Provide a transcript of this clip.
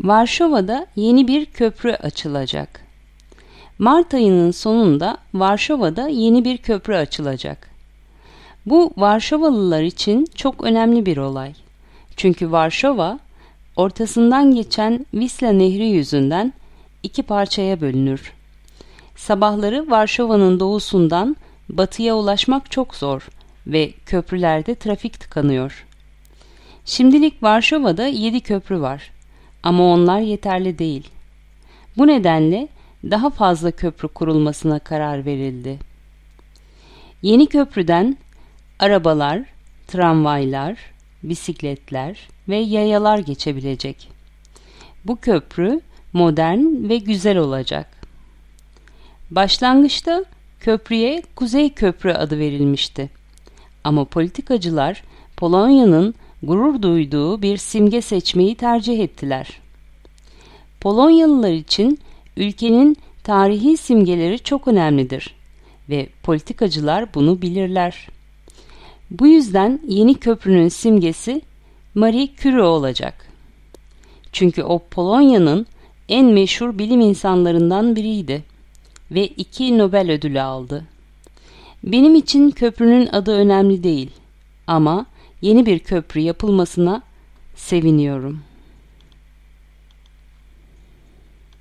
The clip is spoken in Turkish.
Varşova'da yeni bir köprü açılacak. Mart ayının sonunda Varşova'da yeni bir köprü açılacak. Bu Varşovalılar için çok önemli bir olay. Çünkü Varşova ortasından geçen Visla Nehri yüzünden iki parçaya bölünür. Sabahları Varşova'nın doğusundan batıya ulaşmak çok zor ve köprülerde trafik tıkanıyor. Şimdilik Varşova'da yedi köprü var ama onlar yeterli değil. Bu nedenle daha fazla köprü kurulmasına karar verildi. Yeni köprüden arabalar, tramvaylar, bisikletler ve yayalar geçebilecek. Bu köprü modern ve güzel olacak. Başlangıçta köprüye Kuzey Köprü adı verilmişti. Ama politikacılar Polonya'nın gurur duyduğu bir simge seçmeyi tercih ettiler. Polonyalılar için ülkenin tarihi simgeleri çok önemlidir ve politikacılar bunu bilirler. Bu yüzden yeni köprünün simgesi Marie Curie olacak. Çünkü o Polonya'nın en meşhur bilim insanlarından biriydi ve iki Nobel ödülü aldı. Benim için köprünün adı önemli değil ama yeni bir köprü yapılmasına seviniyorum.''